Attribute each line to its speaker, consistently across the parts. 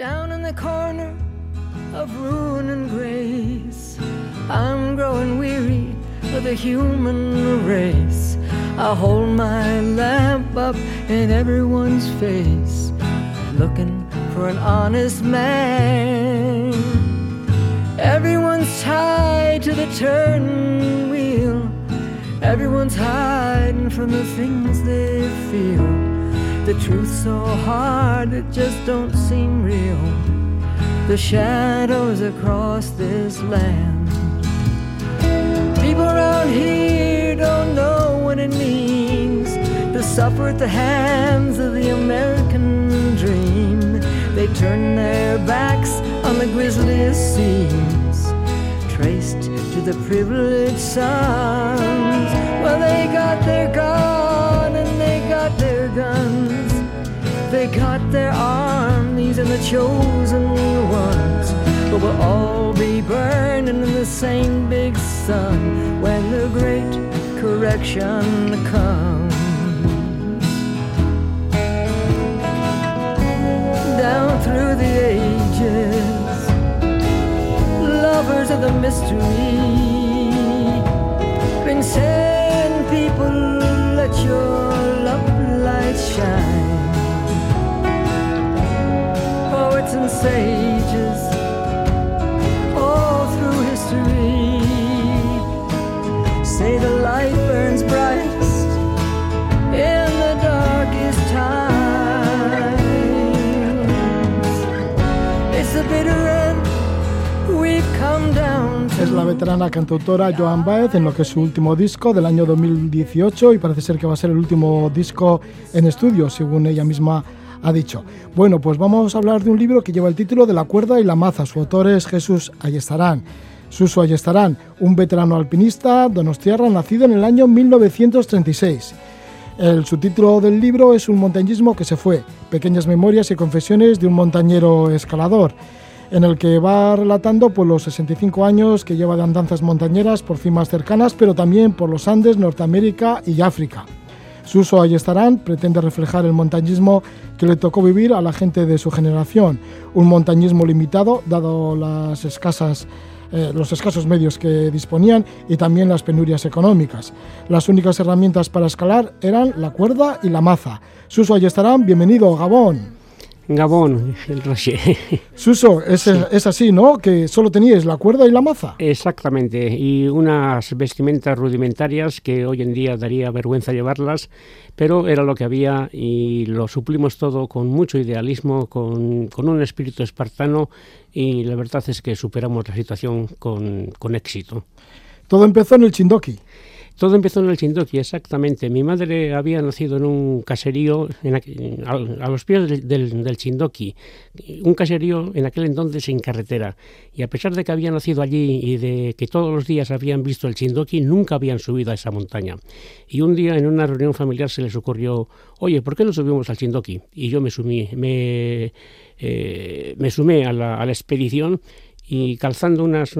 Speaker 1: Down in the corner of ruin and grace, I'm growing weary of the human race. I hold my lamp up in everyone's face, looking for an honest man. Everyone's tied to the turning wheel. Everyone's hiding from the things they feel. The truth's so hard it just don't seem real. The shadows across this land. People around here don't know what it means to suffer at the hands of the American dream. They turn their backs on the grisliest scenes, traced to the privileged sons. Well, they got their gun They got their armies and the chosen ones. But we'll all be burning in the same big sun when the great correction comes. Down through the ages, lovers of the mystery, been saying, people, let your love light shine sages through history say the light burns.
Speaker 2: Es la veterana cantautora Joan Baez en lo que es su último disco del año 2018 y parece ser que va a ser el último disco en estudio, según ella misma ha dicho. Bueno, pues vamos a hablar de un libro que lleva el título de La cuerda y la maza. Su autor es Jesús Ayestarán. Suso Ayestarán, un veterano alpinista donostiarra nacido en el año 1936. El subtítulo del libro es Un montañismo que se fue, pequeñas memorias y confesiones de un montañero escalador, en el que va relatando pues, los 65 años que lleva de andanzas montañeras por cimas cercanas, pero también por los Andes, Norteamérica y África. Suso Ayestarán pretende reflejar el montañismo que le tocó vivir a la gente de su generación, un montañismo limitado, dado eh, los escasos medios que disponían y también las penurias económicas. Las únicas herramientas para escalar eran la cuerda y la maza. Suso Ayestarán, bienvenido, Gabón.
Speaker 3: Gabón, el Rocher.
Speaker 2: Suso, es, sí. es, así, ¿no? Que solo teníais la cuerda y la maza.
Speaker 3: Exactamente, y unas vestimentas rudimentarias que hoy en día daría vergüenza llevarlas, pero era lo que había y lo suplimos todo con mucho idealismo, con, con un espíritu espartano y la verdad es que superamos la situación con, con éxito.
Speaker 2: Todo empezó en el Chindoki.
Speaker 3: Todo empezó en el Chindoki, exactamente. Mi madre había nacido en un caserío en a, los pies del, del, Chindoki, un caserío en aquel entonces en carretera. Y a pesar de que había nacido allí y de que todos los días habían visto el Chindoki, nunca habían subido a esa montaña. Y un día en una reunión familiar se les ocurrió, oye, ¿por qué no subimos al Chindoki? Y yo me sumí, me, eh, sumé a la, expedición y calzando unas,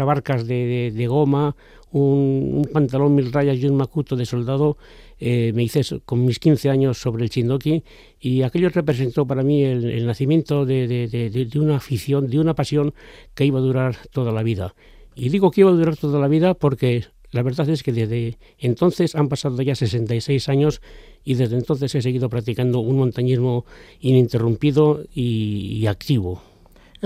Speaker 3: abarcas de goma, un, pantalón mil rayas y un macuto de soldado, eh, me hice con mis 15 años sobre el Chindoki y aquello representó para mí el, nacimiento de, de, una afición, de una pasión que iba a durar toda la vida. Y digo que iba a durar toda la vida porque la verdad es que desde entonces han pasado ya 66 años y desde entonces he seguido practicando un montañismo ininterrumpido y activo.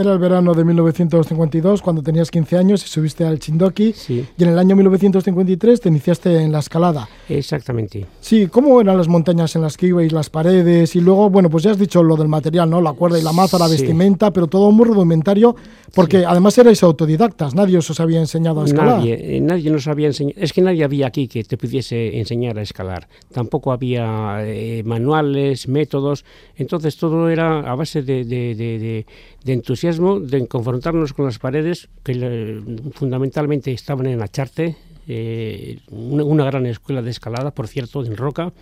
Speaker 2: Era el verano de 1952, cuando tenías 15 años y subiste al Chindoki.
Speaker 3: Sí.
Speaker 2: Y en el año 1953 te iniciaste en la escalada.
Speaker 3: Exactamente.
Speaker 2: Sí, ¿cómo eran las montañas en las que ibais, las paredes? Y luego, bueno, pues ya has dicho lo del material, ¿no? La cuerda y la maza, la
Speaker 3: Sí.
Speaker 2: vestimenta, pero todo muy rudimentario, porque
Speaker 3: Sí.
Speaker 2: además erais autodidactas, nadie os había enseñado a escalar.
Speaker 3: Nadie, eh, nadie nos había enseñado. Es que nadie había aquí que te pudiese enseñar a escalar. Tampoco había eh, manuales, métodos. Entonces todo era a base de, de- de- de- de de confrontarnos con las paredes, que eh, fundamentalmente estaban en Acharte, eh, una, gran escuela de escalada, por cierto, en Roca,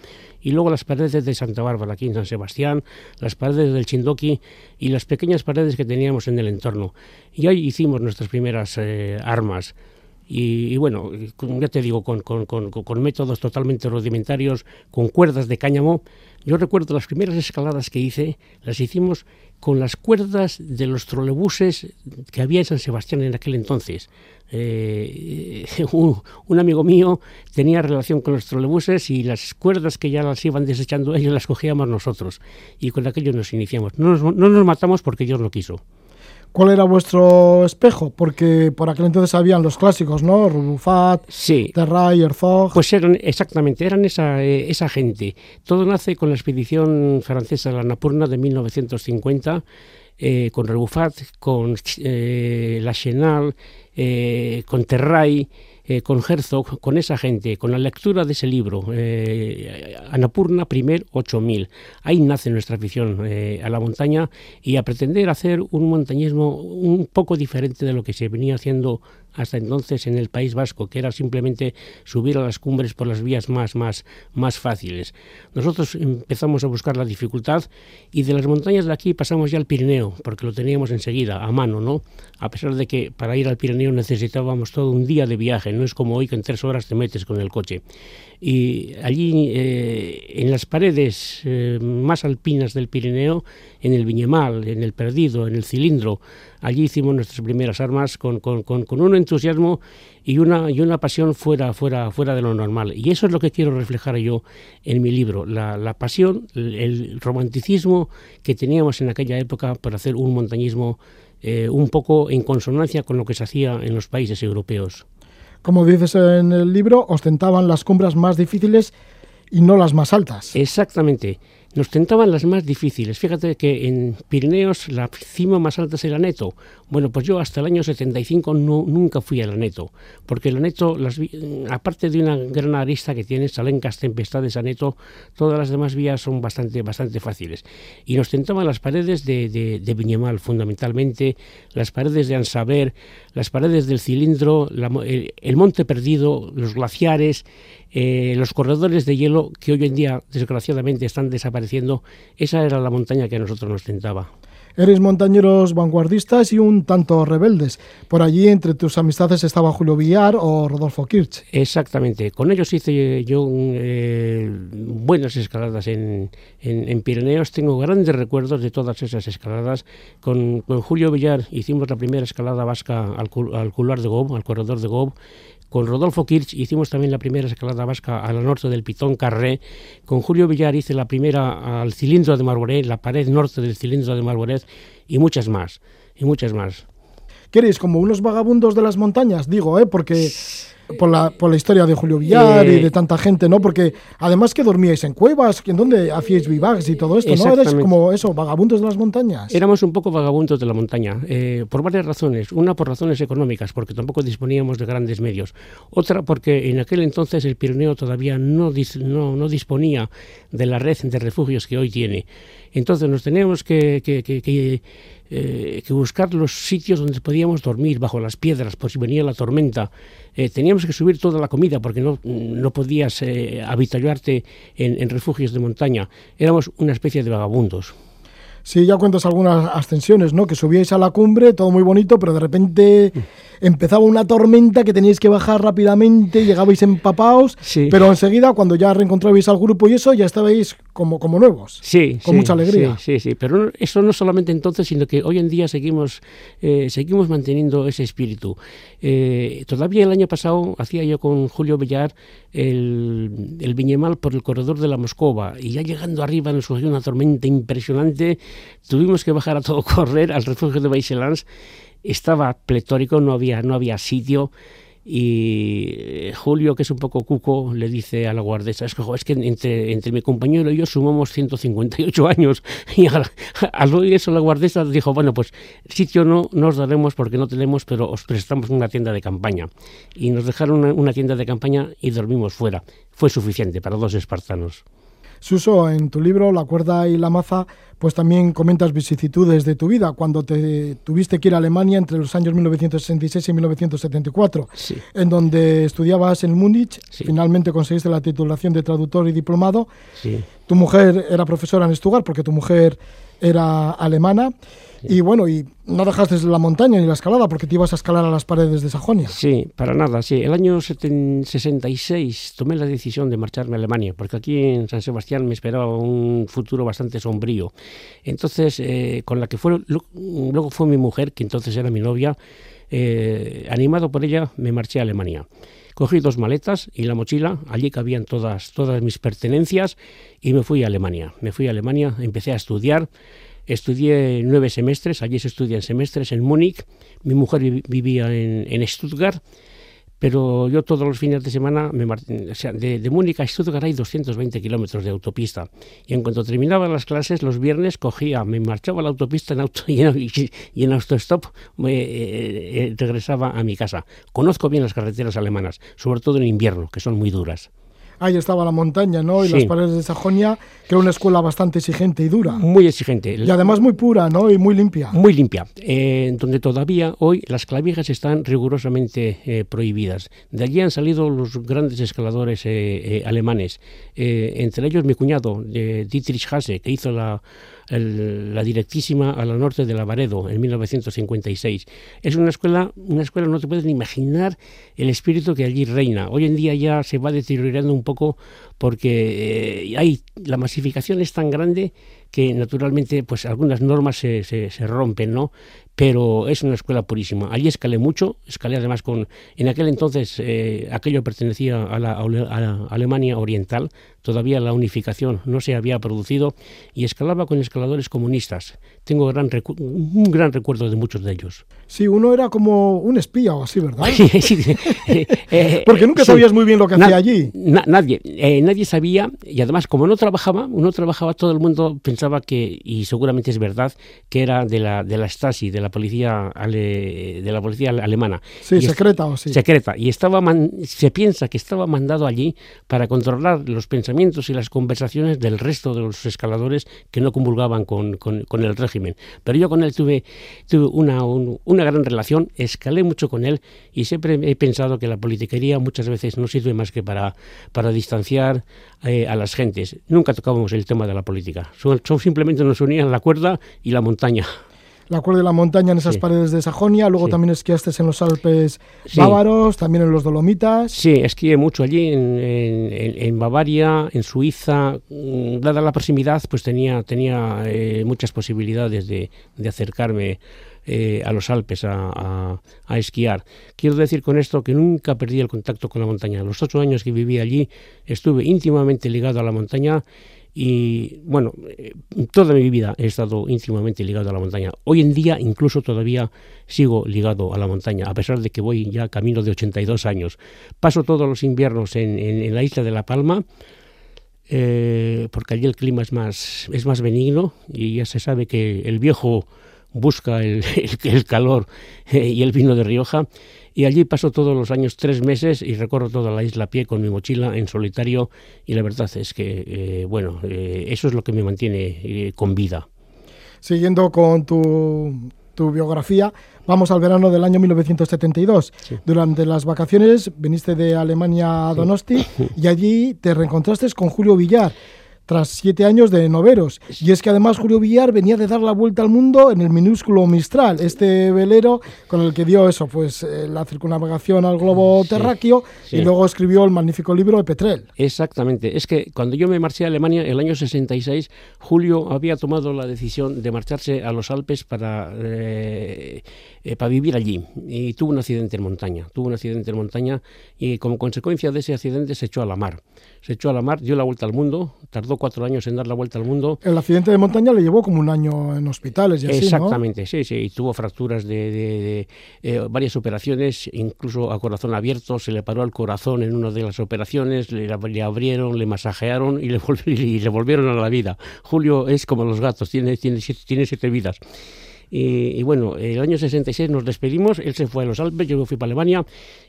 Speaker 3: y luego las paredes de Santa Bárbara, aquí en San Sebastián, las paredes del Chindoki y las pequeñas paredes que teníamos en el entorno. Y ahí hicimos nuestras primeras eh, armas. Y, bueno, ya te digo, con métodos totalmente rudimentarios, con cuerdas de cáñamo. Yo recuerdo las primeras escaladas que hice, las hicimos con las cuerdas de los trolebuses que había en San Sebastián en aquel entonces. Eh, un, amigo mío tenía relación con los trolebuses y las cuerdas que ya las iban desechando ellos las cogíamos nosotros y con aquello nos iniciamos. No nos, no nos matamos porque Dios lo quiso.
Speaker 2: ¿Cuál era vuestro espejo? Porque por aquel entonces habían los clásicos, ¿no? Rubufat,
Speaker 3: sí.
Speaker 2: Terray, Herzog.
Speaker 3: Pues eran, exactamente, eran esa, eh, esa gente. Todo nace con la expedición francesa de la Napurna de 1950, eh, con Rubufat, con eh, La Chenal, eh, con Terray, eh, con Herzog, con esa gente, con la lectura de ese libro, eh, Anapurna Primer 8000. Ahí nace nuestra afición eh, a la montaña y a pretender hacer un montañismo un poco diferente de lo que se venía haciendo hasta entonces en el País Vasco, que era simplemente subir a las cumbres por las vías más, más, más fáciles. Nosotros empezamos a buscar la dificultad y de las montañas de aquí pasamos ya al Pirineo, porque lo teníamos enseguida, a mano, ¿no? A pesar de que para ir al Pirineo necesitábamos todo un día de viaje, no es como hoy que en tres horas te metes con el coche y allí eh, en las paredes eh, más alpinas del Pirineo, en el Viñemal, en el Perdido, en el Cilindro, allí hicimos nuestras primeras armas con, con, con, un entusiasmo y una, y una pasión fuera, fuera, fuera de lo normal. Y eso es lo que quiero reflejar yo en mi libro, la, la pasión, el, romanticismo que teníamos en aquella época por hacer un montañismo eh, un poco en consonancia con lo que se hacía en los países europeos
Speaker 2: como dices en el libro, ostentaban las cumbres más difíciles y no las más altas.
Speaker 3: Exactamente. Nos tentaban las más difíciles. Fíjate que en Pirineos la cima más alta es el Aneto. Bueno, pues yo hasta el año 75 no, nunca fui al Aneto, porque el Aneto, las, aparte de una gran arista que tiene, Salencas, Tempestades, Aneto, todas las demás vías son bastante, bastante fáciles. Y nos tentaban las paredes de, de, Viñemal, fundamentalmente, las paredes de Ansaber, las paredes del Cilindro, el Monte Perdido, los glaciares, eh, los corredores de hielo que hoy en día desgraciadamente están desapareciendo, esa era la montaña que a nosotros nos tentaba.
Speaker 2: Eres montañeros vanguardistas y un tanto rebeldes. Por allí entre tus amistades estaba Julio Villar o Rodolfo Kirch.
Speaker 3: Exactamente. Con ellos hice yo eh, buenas escaladas en, en, Pirineos. Tengo grandes recuerdos de todas esas escaladas. Con, Julio Villar hicimos la primera escalada vasca al, al cular de Gob, al corredor de Gob. Con Rodolfo Kirch hicimos también la primera escalada vasca al norte del Pitón Carré. Con Julio Villar hice la primera al cilindro de Marboret, la pared norte del cilindro de Marboret y muchas más, y muchas más.
Speaker 2: ¿Queréis como unos vagabundos de las montañas? Digo, ¿eh? Porque por la, por la historia de Julio Villar y de tanta gente, ¿no? Porque además que dormíais en cuevas, ¿en dónde hacíais vivags y todo esto, no? Eres como eso, vagabundos de las montañas.
Speaker 3: Éramos un poco vagabundos de la montaña, eh, por varias razones. Una por razones económicas, porque tampoco disponíamos de grandes medios. Otra porque en aquel entonces el Pirineo todavía no, no, no disponía de la red de refugios que hoy tiene. Entonces nos teníamos que, que, que, eh, que, buscar los sitios donde podíamos dormir, bajo las piedras, por si venía la tormenta. Eh, teníamos que subir toda la comida porque no, no podías eh, habituarte en, en refugios de montaña. Éramos una especie de vagabundos.
Speaker 2: Sí, ya cuentas algunas ascensiones, ¿no? Que subíais a la cumbre, todo muy bonito, pero de repente empezaba una tormenta que teníais que bajar rápidamente, llegabais empapados, pero enseguida cuando ya reencontrabais al grupo y eso, ya estabais como, como nuevos.
Speaker 3: Sí,
Speaker 2: con mucha alegría.
Speaker 3: Sí, sí, pero eso no solamente entonces, sino que hoy en día seguimos, eh, seguimos manteniendo ese espíritu. Eh, todavía el año pasado hacía yo con Julio Villar el, el Viñemal por el corredor de la Moscova y ya llegando arriba nos surgió una tormenta impresionante, tuvimos que bajar a todo correr al refugio de Baixelans estaba pletórico, no había, no había sitio. Y eh, Julio, que es un poco cuco, le dice a la guardesa, es que, es que entre, entre mi compañero y yo sumamos 158 años. Y al, oír eso la guardesa dijo, bueno, pues sitio no, nos daremos porque no tenemos, pero os prestamos una tienda de campaña. Y nos dejaron una tienda de campaña y dormimos fuera. Fue suficiente para dos espartanos.
Speaker 2: Suso, en tu libro La cuerda y la maza, pues también comentas vicisitudes de tu vida, cuando te tuviste que ir a Alemania entre los años 1966 y 1974, en donde estudiabas en Múnich, finalmente conseguiste la titulación de traductor y diplomado. Tu mujer era profesora en Stuttgart porque tu mujer era alemana Y bueno, y no dejaste la montaña ni la escalada porque te ibas a escalar a las paredes de Sajonia.
Speaker 3: Sí, para nada, sí. El año 66 tomé la decisión de marcharme a Alemania porque aquí en San Sebastián me esperaba un futuro bastante sombrío. Entonces, eh, con la que fue, luego fue mi mujer, que entonces era mi novia, eh, animado por ella, me marché a Alemania. Cogí dos maletas y la mochila, allí cabían todas, todas mis pertenencias y me fui a Alemania. Me fui a Alemania, empecé a estudiar, estudié nueve semestres, allí se estudian semestres en Múnich, mi mujer vivía en, en Stuttgart pero yo todos los fines de semana, me, o sea, de, de, Múnich a Stuttgart hay 220 kilómetros de autopista. Y en cuanto terminaba las clases, los viernes cogía, me marchaba a la autopista en auto, y, en, y en autostop me, eh, eh, regresaba a mi casa. Conozco bien las carreteras alemanas, sobre todo en invierno, que son muy duras
Speaker 2: ahí estaba la montaña, ¿no? Y las paredes de Sajonia, que era una escuela bastante exigente y dura.
Speaker 3: Muy exigente.
Speaker 2: Y además muy pura, ¿no? Y muy limpia.
Speaker 3: Muy limpia, eh, donde todavía hoy las clavijas están rigurosamente eh, prohibidas. De allí han salido los grandes escaladores eh, alemanes, entre ellos mi cuñado, Dietrich Hase, que hizo la la directísima a la norte de Lavaredo en 1956. Es una escuela, una escuela no te puedes ni imaginar el espíritu que allí reina. Hoy en día ya se va deteriorando un poco porque eh, hay la masificación es tan grande que naturalmente pues algunas normas se, se, se, rompen, ¿no? Pero es una escuela purísima. Allí escalé mucho, escalé además con... En aquel entonces eh, aquello pertenecía a la, a la, Alemania Oriental, todavía la unificación no se había producido y escalaba con escaladores comunistas. Tengo gran un gran recuerdo de muchos de ellos.
Speaker 2: Sí, uno era como un espía o así, ¿verdad?
Speaker 3: sí,
Speaker 2: eh, Porque nunca sabías muy bien lo que hacía allí.
Speaker 3: Na, nadie, eh, nadie sabía y además como no trabajaba, uno trabajaba, todo el mundo pensaba que, y seguramente es verdad, que era de la, de la Stasi, de la policía, ale, de la policía alemana.
Speaker 2: Sí, secreta o sí.
Speaker 3: Secreta. Y estaba se piensa que estaba mandado allí para controlar los pensamientos y las conversaciones del resto de los escaladores que no convulgaban con, con, con el régimen. Pero yo con él tuve, tuve una, un, una gran relación, escalé mucho con él y siempre he pensado que la politiquería muchas veces no sirve más que para, para distanciar eh, a las gentes. Nunca tocábamos el tema de la política, son, son simplemente nos unían la cuerda y la montaña
Speaker 2: la cuerda de la montaña en esas sí. paredes de Sajonia, luego sí. también esquiaste en los Alpes sí. bávaros, también en los Dolomitas.
Speaker 3: Sí, esquié mucho allí en, en, en, Bavaria, en Suiza, mm, dada la proximidad, pues tenía, tenía eh, muchas posibilidades de, de acercarme eh, a los Alpes a, a, a, esquiar. Quiero decir con esto que nunca perdí el contacto con la montaña. Los ocho años que viví allí estuve íntimamente ligado a la montaña y bueno, eh, toda mi vida he estado íntimamente ligado a la montaña. Hoy en día incluso todavía sigo ligado a la montaña, a pesar de que voy ya camino de 82 años. Paso todos los inviernos en, en, la isla de La Palma, eh, porque allí el clima es más, es más benigno y ya se sabe que el viejo busca el, el, el calor eh, y el vino de Rioja y allí paso todos los años tres meses y recorro toda la isla a pie con mi mochila en solitario y la verdad es que, eh, bueno, eh, eso es lo que me mantiene con vida.
Speaker 2: Siguiendo con tu, tu, biografía, vamos al verano del año 1972. Sí. Durante las vacaciones viniste de Alemania a Donosti sí. y allí te reencontraste con Julio Villar tras siete años de noveros. Y es que además Julio Villar venía de dar la vuelta al mundo en el minúsculo Mistral, este velero con el que dio eso, pues eh, la circunnavegación al globo sí, terráqueo sí. y luego escribió el magnífico libro de Petrel.
Speaker 3: Exactamente. Es que cuando yo me marché a Alemania, el año 66, Julio había tomado la decisión de marcharse a los Alpes para, eh, eh, para vivir allí. Y tuvo un accidente en montaña. Tuvo un accidente en montaña y como consecuencia de ese accidente se echó a la mar. Se echó a la mar, dio la vuelta al mundo, tardó cuatro años en dar la vuelta al mundo.
Speaker 2: El accidente de montaña le llevó como un año en hospitales y así,
Speaker 3: Exactamente,
Speaker 2: ¿no?
Speaker 3: sí, sí, y tuvo fracturas de, de, de eh, varias operaciones, incluso a corazón abierto, se le paró el corazón en una de las operaciones, le, le abrieron, le masajearon y le, y le, volvieron a la vida. Julio es como los gatos, tiene, tiene, tiene siete vidas. Y, bueno, el año 66 nos despedimos, él se fue a los Alpes, yo fui para Alemania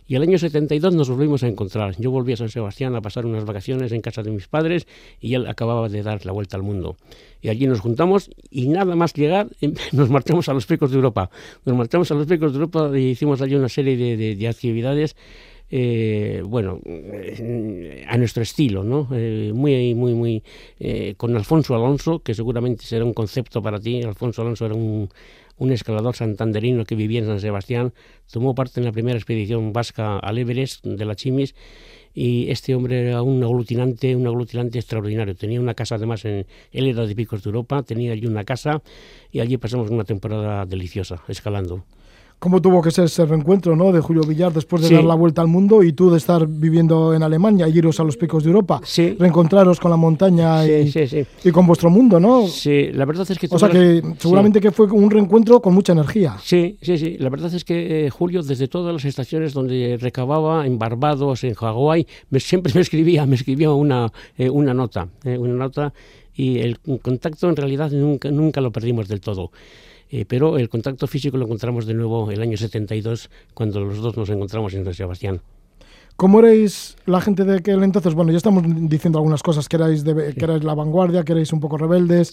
Speaker 3: y el año 72 nos volvimos a encontrar. Yo volví a San Sebastián a pasar unas vacaciones en casa de mis padres y él acababa de dar la vuelta al mundo. Y allí nos juntamos y nada más llegar em, nos marchamos a los picos de Europa. Nos marchamos a los picos de Europa y hicimos allí una serie de, de actividades eh, bueno, a nuestro estilo, ¿no? Eh, muy, muy, muy, eh, con Alfonso Alonso, que seguramente será un concepto para ti. Alfonso Alonso era un, un escalador santanderino que vivía en San Sebastián, tomó parte en la primera expedición vasca al Everest de la Chimis y este hombre era un aglutinante, un aglutinante extraordinario. Tenía una casa además en él era de Picos de Europa, tenía allí una casa y allí pasamos una temporada deliciosa escalando
Speaker 2: cómo tuvo que ser ese reencuentro ¿no? de Julio Villar después de dar la vuelta al mundo y tú de estar viviendo en Alemania y iros a los picos de Europa, reencontraros con la montaña y, y, con vuestro mundo, ¿no?
Speaker 3: Sí, la verdad es que...
Speaker 2: O sea que seguramente que fue un reencuentro con mucha energía.
Speaker 3: Sí, sí, sí. La verdad es que eh, Julio desde todas las estaciones donde recababa, en Barbados, en Hawái, me, siempre me escribía, me escribía una, eh, una nota, eh, una nota y el contacto en realidad nunca, nunca lo perdimos del todo. Eh, pero el contacto físico lo encontramos de nuevo el año 72, cuando los dos nos encontramos en San Sebastián.
Speaker 2: ¿Cómo erais la gente de aquel entonces? Bueno, ya estamos diciendo algunas cosas, que erais, de, que erais la vanguardia, que erais un poco rebeldes,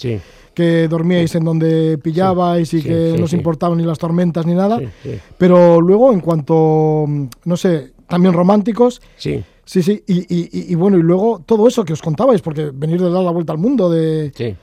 Speaker 2: que dormíais en donde pillabais y que no os importaban ni las tormentas ni nada. Pero luego, en cuanto, no sé, también románticos.
Speaker 3: Sí.
Speaker 2: Sí, sí, y, y, y, bueno, y luego todo eso que os contabais, porque venir de dar la vuelta al mundo, de,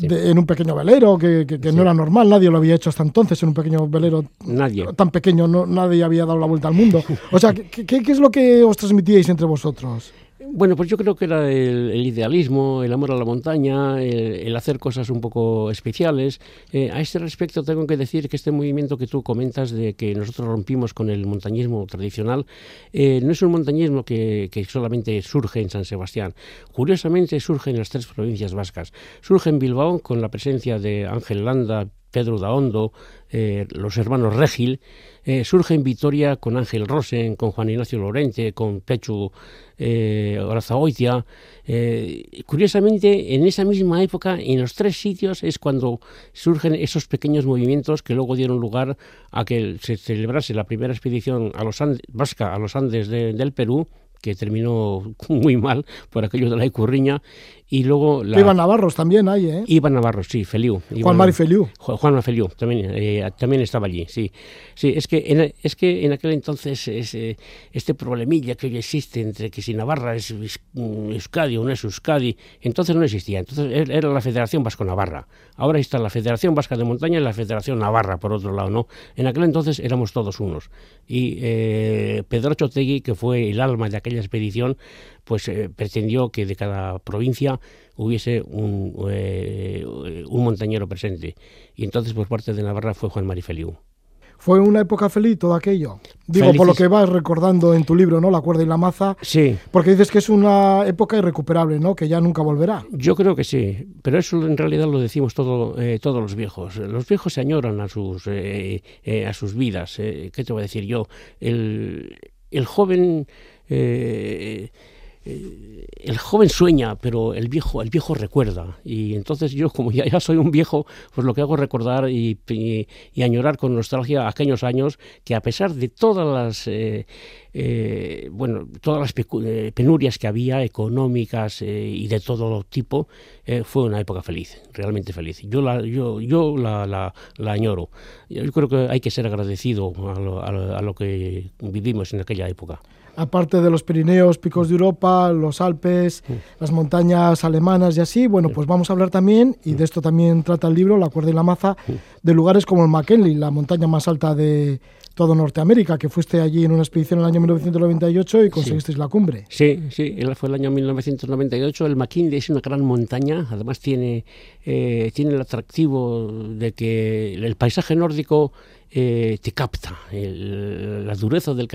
Speaker 2: en un pequeño velero, que, no era normal, nadie lo había hecho hasta entonces en un pequeño velero
Speaker 3: nadie.
Speaker 2: tan pequeño, no, nadie había dado la vuelta al mundo. O sea, ¿qué, qué es lo que os transmitíais entre vosotros?
Speaker 3: Bueno, pues yo creo que era el, idealismo, el amor a la montaña, el, hacer cosas un poco especiales. Eh, a este respecto tengo que decir que este movimiento que tú comentas de que nosotros rompimos con el montañismo tradicional, eh, no es un montañismo que, solamente surge en San Sebastián. Curiosamente surge en las tres provincias vascas. Surge en Bilbao con la presencia de Ángel Landa, Pedro Daondo, eh, los hermanos Regil, eh, surge en Vitoria con Ángel Rosen, con Juan Ignacio Lorente, con Pechu eh. Eh, curiosamente, en esa misma época, en los tres sitios, es cuando surgen esos pequeños movimientos que luego dieron lugar a que se celebrase la primera expedición a los Andes, vasca a los Andes del Perú, que terminó muy mal por aquello de la Icurriña, y luego la...
Speaker 2: Iván Navarros también hay, ¿eh?
Speaker 3: Iván Navarros, sí, Feliu.
Speaker 2: Juan Mari Feliu.
Speaker 3: Juan Feliu, también, eh, también estaba allí, sí. Sí, es que en, es que en aquel entonces ese, este problemilla que hoy existe entre que si Navarra es Euskadi o no es Euskadi, entonces no existía. Entonces era la Federación Vasco-Navarra. Ahora está la Federación Vasca de Montaña y la Federación Navarra, por otro lado, ¿no? En aquel entonces éramos todos unos. Y eh, Pedro Chotegui, que fue el alma de aquella expedición, pues eh, pretendió que de cada provincia hubiese un, eh, un, montañero presente. Y entonces por parte de Navarra fue Juan Marifeliu.
Speaker 2: Fue una época feliz todo aquello. Digo, por lo que vas recordando en tu libro, ¿no? La cuerda y la maza.
Speaker 3: Sí.
Speaker 2: Porque dices que es una época irrecuperable, ¿no? Que ya nunca volverá.
Speaker 3: Yo creo que sí. Pero eso en realidad lo decimos todo, eh, todos los viejos. Los viejos se añoran a sus, a sus vidas. ¿Qué te voy a decir yo? El, el joven el joven sueña, pero el viejo, el viejo recuerda. Y entonces yo, como ya, soy un viejo, pues lo que hago es recordar y, añorar con nostalgia aquellos años que a pesar de todas las eh, eh, bueno, todas las eh, penurias que había, económicas y de todo tipo, fue una época feliz, realmente feliz. Yo la, yo, yo la, la, la añoro. Yo creo que hay que ser agradecido a lo que vivimos en aquella época
Speaker 2: aparte de los Pirineos, picos de Europa, los Alpes, las montañas alemanas y así, bueno, pues vamos a hablar también, y de esto también trata el libro, La cuerda y la maza, de lugares como el McKinley, la montaña más alta de todo Norteamérica, que fuiste allí en una expedición en el año 1998 y conseguisteis la cumbre.
Speaker 3: Sí, sí, fue el año 1998. El McKinley es una gran montaña, además tiene, eh, tiene el atractivo de que el paisaje nórdico eh, te capta la dureza del,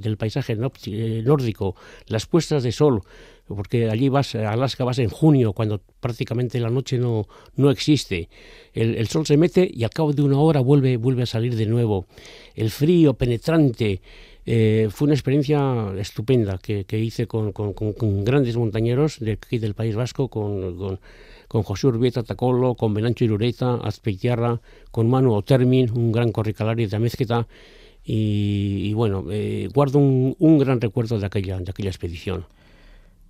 Speaker 3: del paisaje eh, nórdico, las puestas de sol, porque allí vas, a Alaska vas en junio, cuando prácticamente la noche no, no existe. El, sol se mete y al cabo de una hora vuelve, vuelve a salir de nuevo. El frío penetrante. Eh, fue una experiencia estupenda que, hice con, grandes montañeros de aquí del País Vasco, con con José Urbieta Tacolo, con Benancho Irureta, Azpeitiarra, con Manu Otermin, un gran corricalario de Amezqueta, y, bueno, eh, guardo un, gran recuerdo de aquella, de aquella expedición.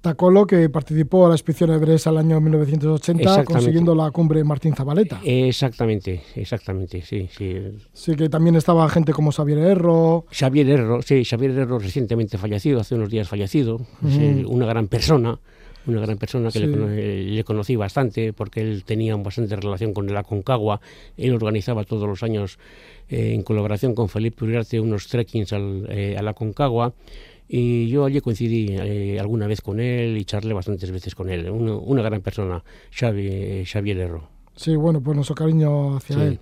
Speaker 2: Tacolo, que participó a la expedición Everest al año 1980, consiguiendo la cumbre Martín Zabaleta.
Speaker 3: Exactamente, exactamente, sí, sí.
Speaker 2: Sí, que también estaba gente como Xavier Erro.
Speaker 3: Xavier Erro, sí, Xavier Erro recientemente fallecido, hace unos días fallecido, una gran persona una gran persona que le, conocí bastante porque él tenía bastante relación con el Aconcagua. Él organizaba todos los años eh, en colaboración con Felipe Uriarte unos trekkings al, eh, a la Concagua y yo allí coincidí eh, alguna vez con él y charlé bastantes veces con él. una gran persona, Xavi, Xavier Erro.
Speaker 2: Sí, bueno, pues nuestro cariño hacia él.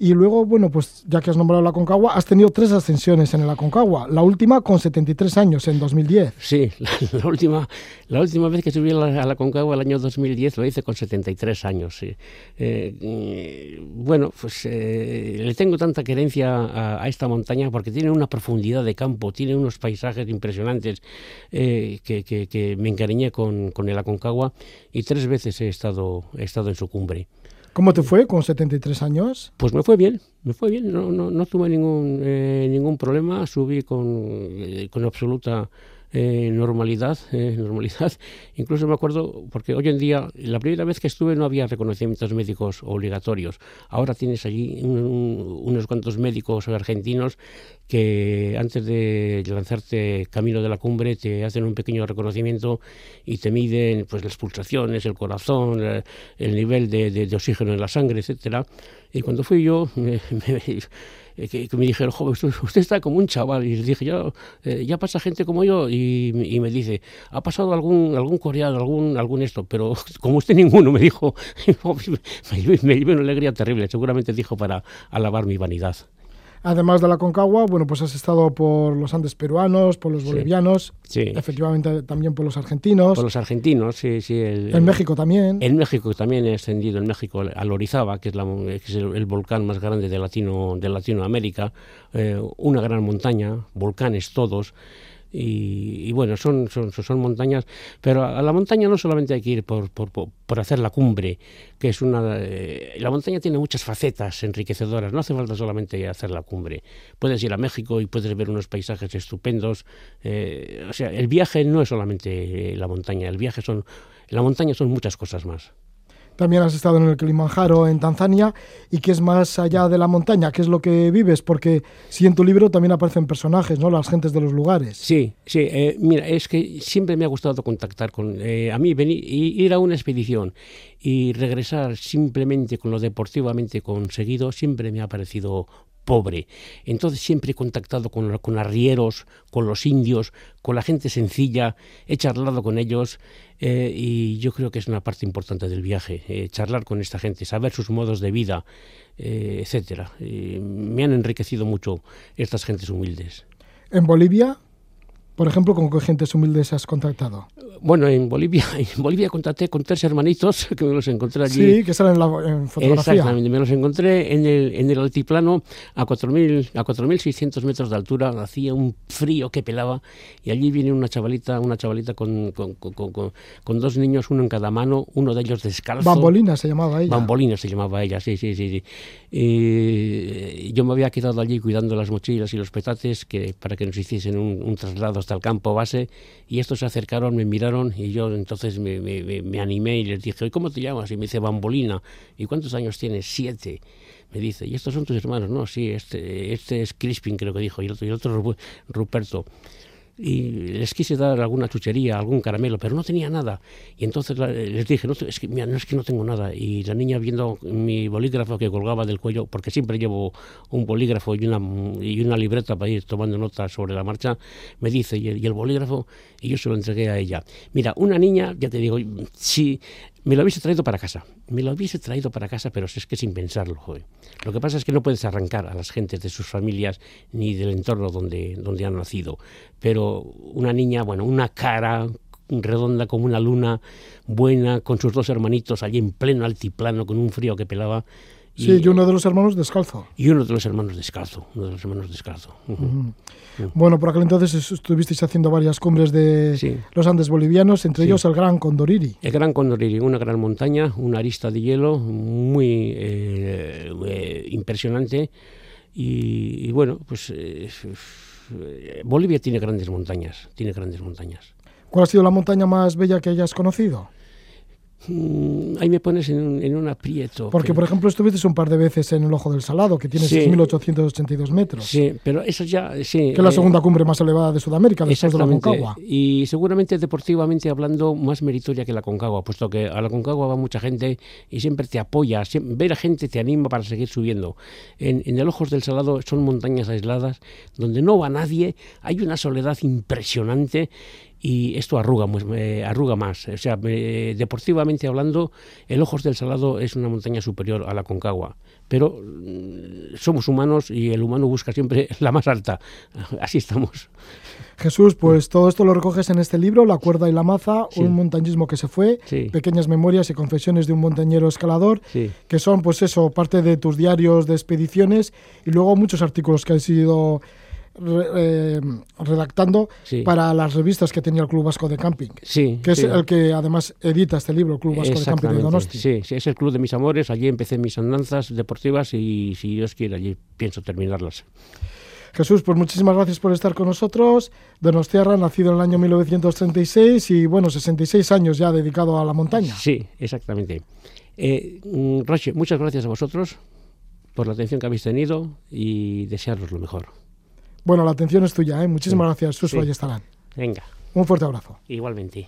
Speaker 2: Y luego, bueno, pues ya que has nombrado la Concagua, has tenido tres ascensiones en la Concagua. La última con 73 años, en 2010.
Speaker 3: Sí, la, última, la última vez que subí a la, Concagua, el año 2010, lo hice con 73 años. Sí. Eh, bueno, pues eh, le tengo tanta querencia a, esta montaña porque tiene una profundidad de campo, tiene unos paisajes impresionantes eh, que, que, me encariñé con, con el Aconcagua y tres veces he estado, he estado en su cumbre.
Speaker 2: ¿Cómo te fue con 73 años?
Speaker 3: Pues me fue bien, me fue bien, no, no, no tuve ningún, eh, ningún problema, subí con, eh, con absoluta eh, normalidad, eh, normalidad. Incluso me acuerdo, porque hoy en día, la primera vez que estuve no había reconocimientos médicos obligatorios. Ahora tienes allí unos cuantos médicos argentinos que antes de lanzarte camino de la cumbre te hacen un pequeño reconocimiento y te miden pues las pulsaciones, el corazón, eh, el nivel de, oxígeno en la sangre, etcétera. Y cuando fui yo, me, eh, que, me dijeron, joven, usted, está como un chaval. Y les dije, ya, eh, ya pasa gente como yo. Y, me dice, ha pasado algún, algún coreano, algún, algún esto, pero como usted ninguno, me dijo, me, me, me una alegría terrible. Seguramente dijo para alabar mi vanidad.
Speaker 2: Además de la Concagua, bueno, pues has estado por los Andes peruanos, por los bolivianos, sí. efectivamente también por los argentinos.
Speaker 3: Por los argentinos, sí, sí.
Speaker 2: en México también.
Speaker 3: En México también he ascendido, en México, al Orizaba, que es, la, es el, volcán más grande de, Latino, de Latinoamérica, eh, una gran montaña, volcanes todos. Y, bueno, son, son, son, montañas, pero a la montaña no solamente hay que ir por, por, por hacer la cumbre, que es una... Eh, la montaña tiene muchas facetas enriquecedoras, no hace falta solamente hacer la cumbre. Puedes ir a México y puedes ver unos paisajes estupendos. Eh, o sea, el viaje no es solamente la montaña, el viaje son... La montaña son muchas cosas más.
Speaker 2: También has estado en el Kilimanjaro, en Tanzania, y qué es más allá de la montaña, qué es lo que vives, porque si en tu libro también aparecen personajes, ¿no? Las gentes de los lugares.
Speaker 3: Sí, sí. Eh, mira, es que siempre me ha gustado contactar con. Eh, a mí venir, ir a una expedición y regresar simplemente con lo deportivamente conseguido siempre me ha parecido pobre. Entonces siempre he contactado con, con arrieros, con los indios, con la gente sencilla, he charlado con ellos eh, y yo creo que es una parte importante del viaje, eh, charlar con esta gente, saber sus modos de vida, eh, etcétera. me han enriquecido mucho estas gentes humildes.
Speaker 2: ¿En Bolivia? Por ejemplo, ¿con qué gentes humildes has contactado?
Speaker 3: Bueno, en Bolivia, en Bolivia contacté con tres hermanitos que me los encontré allí.
Speaker 2: Sí, que salen en, la, en fotografía.
Speaker 3: Exactamente, me los encontré en el, en el altiplano a 4.000 a 4.600 metros de altura, hacía un frío que pelaba y allí viene una chavalita, una chavalita con, con, con, con, dos niños, uno en cada mano, uno de ellos descalzo.
Speaker 2: Bambolina se llamaba ella.
Speaker 3: Bambolina se llamaba ella, sí, sí, sí. sí. Y yo me había quedado allí cuidando las mochilas y los petates que, para que nos hiciesen un, un traslado hasta campo base y estos se acercaron, me miraron y yo entonces me, me, animé y les dije, ¿cómo te llamas? Y me dice, Bambolina. ¿Y cuántos años tienes? Siete. Me dice, ¿y estos son tus hermanos? No, sí, este, este es Crispin, creo que dijo, y el otro, y el otro Ruperto y les quise dar alguna chuchería, algún caramelo, pero no tenía nada. Y entonces les dije, no, es que, no es que no tengo nada. Y la niña viendo mi bolígrafo que colgaba del cuello, porque siempre llevo un bolígrafo y una, y una libreta para ir tomando notas sobre la marcha, me dice, ¿y el, y el bolígrafo? Y yo se lo entregué a ella. Mira, una niña, ya te digo, si me lo hubiese traído para casa. Me lo hubiese traído para casa, pero es que sin pensarlo, joder. Lo que pasa es que no puedes arrancar a las gentes de sus familias ni del entorno donde, donde han nacido. Pero una niña, bueno, una cara redonda como una luna, buena, con sus dos hermanitos allí en pleno altiplano, con un frío que pelaba.
Speaker 2: Sí, y uno de los hermanos descalzo.
Speaker 3: Y uno de los hermanos descalzo, uno de los hermanos descalzo.
Speaker 2: Bueno, por aquel entonces estuvisteis haciendo varias cumbres de los Andes bolivianos, entre ellos el Gran Condoriri.
Speaker 3: El Gran Condoriri, una gran montaña, una arista de hielo muy eh, eh, impresionante. Y, y, bueno, pues eh, Bolivia tiene grandes montañas, tiene grandes montañas.
Speaker 2: ¿Cuál ha sido la montaña más bella que hayas conocido?
Speaker 3: Mm, ahí me pones en un, aprieto.
Speaker 2: Porque, por ejemplo, estuviste un par de veces en el Ojo del Salado, que tiene 6.882 metros.
Speaker 3: Sí, pero eso ya... Sí,
Speaker 2: que es la eh, segunda cumbre más elevada de Sudamérica, después de la Concagua.
Speaker 3: Y seguramente deportivamente hablando, más meritoria que la Concagua, puesto que a la Concagua va mucha gente y siempre te apoya, ver a gente te anima para seguir subiendo. En, en el Ojos del Salado son montañas aisladas, donde no va nadie, hay una soledad impresionante y esto arruga, arruga más. O sea, deportivamente hablando, el Ojos del Salado es una montaña superior a la Concagua, pero mm, somos humanos y el humano busca siempre la más alta. Así estamos.
Speaker 2: Jesús, pues todo esto lo recoges en este libro, La cuerda y la maza, un montañismo que se fue, pequeñas memorias y confesiones de un montañero escalador, que son pues eso, parte de tus diarios de expediciones y luego muchos artículos que han sido eh, redactando para las revistas que tenía el Club Vasco de Camping.
Speaker 3: Sí.
Speaker 2: Que es el que además edita este libro, el Club Vasco de Camping de Donosti.
Speaker 3: Sí, sí, es el club de mis amores. Allí empecé mis andanzas deportivas y si Dios quiere, allí pienso terminarlas.
Speaker 2: Jesús, pues muchísimas gracias por estar con nosotros. Donostiarra, nacido en el año 1936 y bueno, 66 años ya dedicado a la montaña.
Speaker 3: Sí, exactamente. Eh, mm, Roche, muchas gracias a vosotros por la atención que habéis tenido y desearos lo mejor.
Speaker 2: Bueno, la atención es tuya, ¿eh? Muchísimas gracias, Suso sí. Venga.
Speaker 3: Un
Speaker 2: fuerte abrazo.
Speaker 3: Igualmente.